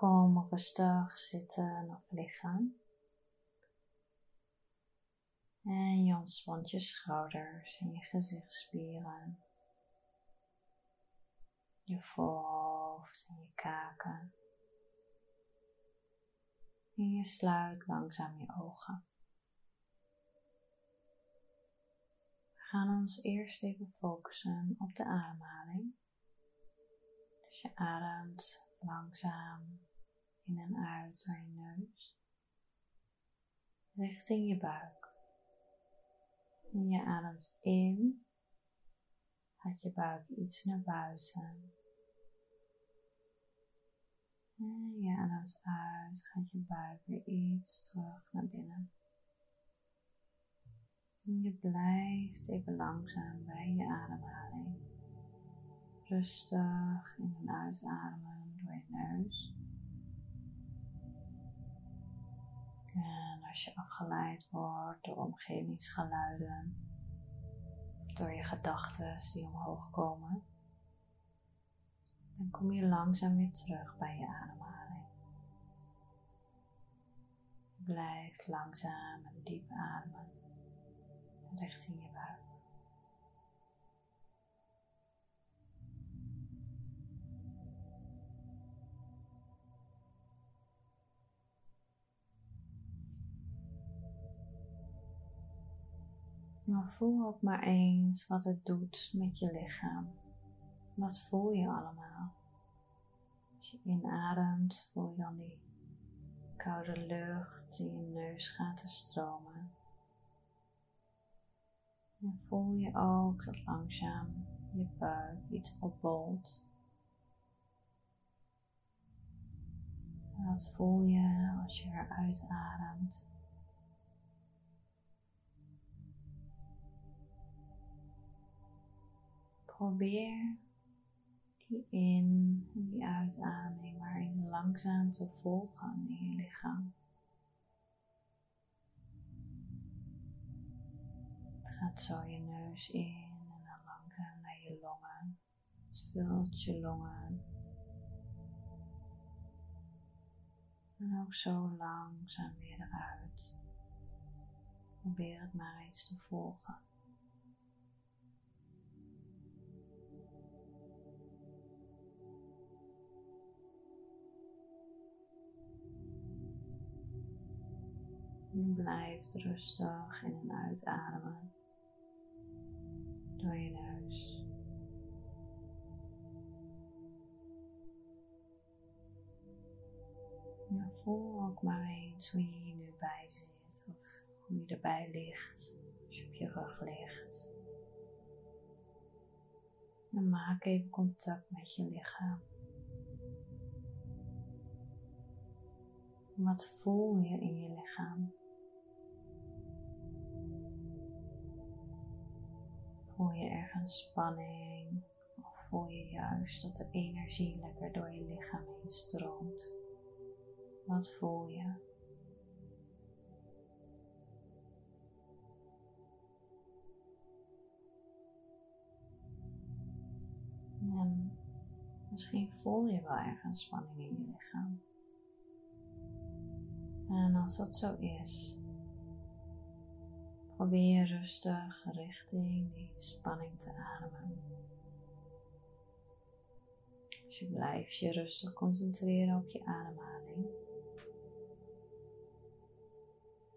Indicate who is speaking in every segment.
Speaker 1: Kom rustig zitten of liggen. En je ontspant je schouders en je gezichtsspieren. Je voorhoofd en je kaken. En je sluit langzaam je ogen. We gaan ons eerst even focussen op de ademhaling. Dus je ademt langzaam in en uit door je neus, richting je buik. En je ademt in, gaat je buik iets naar buiten. En je ademt uit, gaat je buik weer iets terug naar binnen. En je blijft even langzaam bij je ademhaling. Rustig in en uitademen door je neus. En als je afgeleid wordt door omgevingsgeluiden, door je gedachten die omhoog komen, dan kom je langzaam weer terug bij je ademhaling. Blijf langzaam en diep ademen richting je buik. Maar voel ook maar eens wat het doet met je lichaam. Wat voel je allemaal? Als je inademt, voel je dan die koude lucht in je neus gaat te stromen. En voel je ook dat langzaam je buik iets opbolt. Wat voel je als je eruit ademt? Probeer die in- en die uitademing waarin langzaam te volgen in je lichaam. Het gaat zo je neus in en dan langzaam naar je longen. Het je longen. En ook zo langzaam weer eruit. Probeer het maar eens te volgen. Je blijft rustig in en uitademen door je neus. En voel ook maar eens hoe je hier nu bij zit of hoe je erbij ligt als je op je rug ligt. En maak even contact met je lichaam. Wat voel je in je lichaam? Voel je ergens spanning of voel je juist dat de energie lekker door je lichaam heen stroomt? Wat voel je? En misschien voel je wel ergens spanning in je lichaam. En als dat zo is, probeer rustig richting die spanning te ademen. Dus je blijft je rustig concentreren op je ademhaling.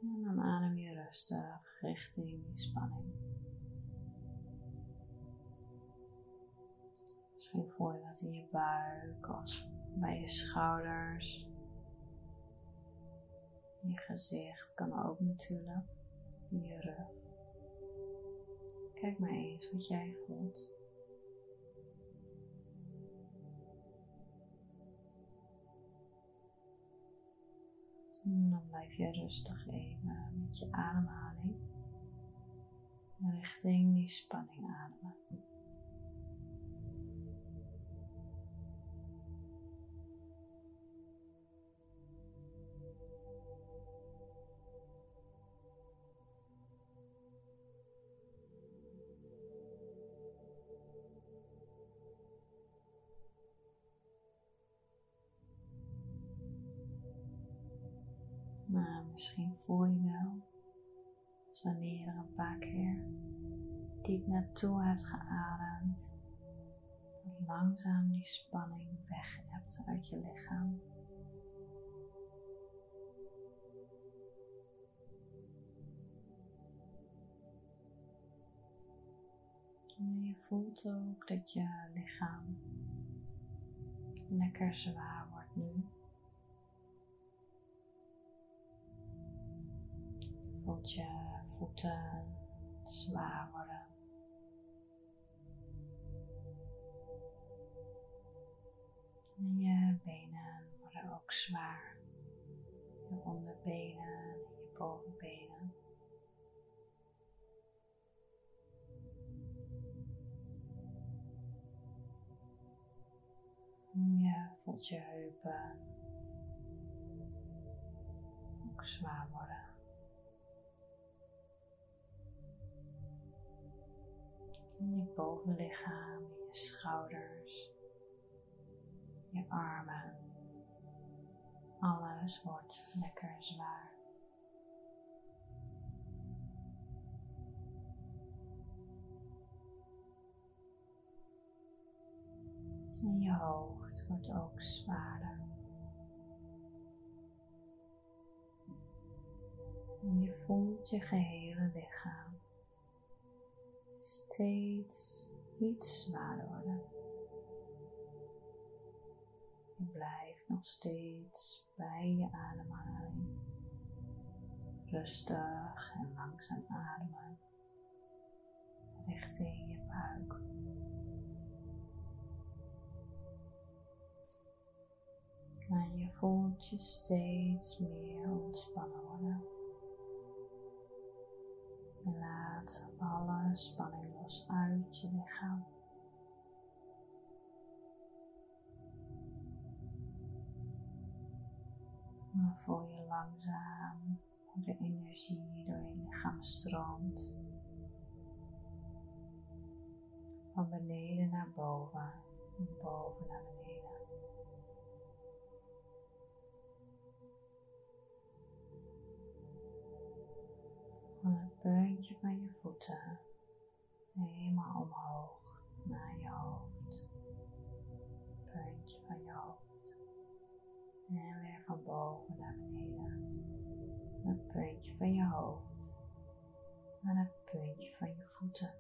Speaker 1: En dan adem je rustig richting die spanning. Misschien voel je wat in je buik of bij je schouders. Je gezicht kan ook natuurlijk. In je rug. Kijk maar eens wat jij voelt. En dan blijf je rustig even met je ademhaling richting die spanning ademen. Misschien voel je wel dat wanneer je er een paar keer diep naartoe hebt geademd, langzaam die spanning weg hebt uit je lichaam. En je voelt ook dat je lichaam lekker zwaar wordt nu. Voelt je voeten zwaar worden. En je benen worden ook zwaar. Je onderbenen en je bovenbenen. Je voelt je heupen ook zwaar worden. Je bovenlichaam, je schouders, je armen. Alles wordt lekker zwaar. En je hoofd wordt ook zwaarder. En je voelt je gehele lichaam steeds iets zwaarder worden. Je blijft nog steeds bij je ademhaling. Rustig en langzaam ademen richting je buik. En je voelt je steeds meer ontspannen worden. En laat alle spanning los uit je lichaam. Dan voel je langzaam hoe de energie door je lichaam stroomt. Van beneden naar boven en boven naar beneden. van het puntje van je voeten helemaal omhoog naar je hoofd. Puntje van je hoofd. En weer van boven naar beneden. Het puntje van je hoofd. Naar het puntje van je voeten.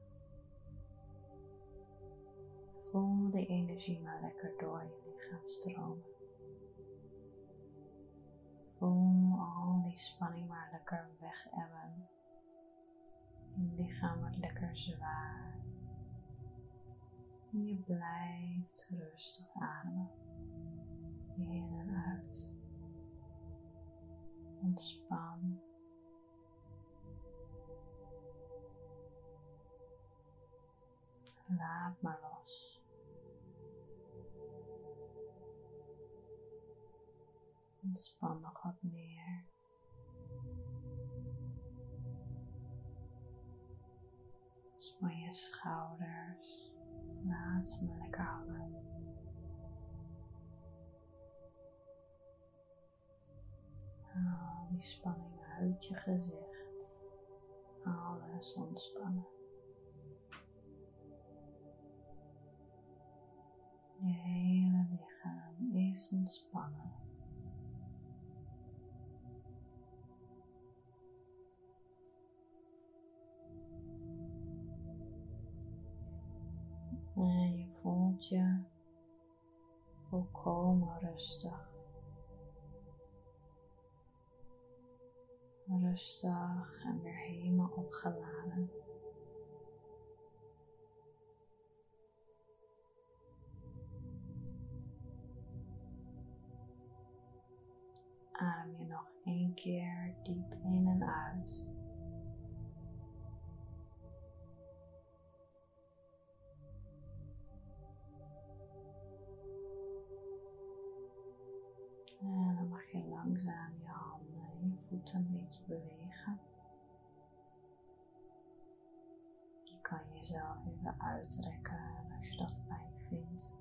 Speaker 1: Voel de energie maar lekker door je lichaam stromen. Voel al die spanning maar lekker weg lichaam wordt lekker zwaar. Je blijft rustig ademen. In en uit. Ontspan. Laat maar los. Ontspan nog wat meer. Ontspan je schouders. Laat ze maar lekker hangen. Haal die spanning uit je gezicht. Alles ontspannen. Je hele lichaam is ontspannen. Voelt je volkomen rustig. Rustig en weer helemaal opgeladen. Adem je nog één keer diep in en uit. Langzaam je handen en je voeten een beetje bewegen. Je kan jezelf even uitrekken als je dat fijn vindt.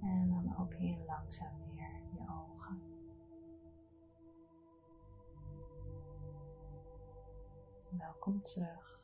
Speaker 1: En dan open je langzaam weer je ogen. Welkom terug.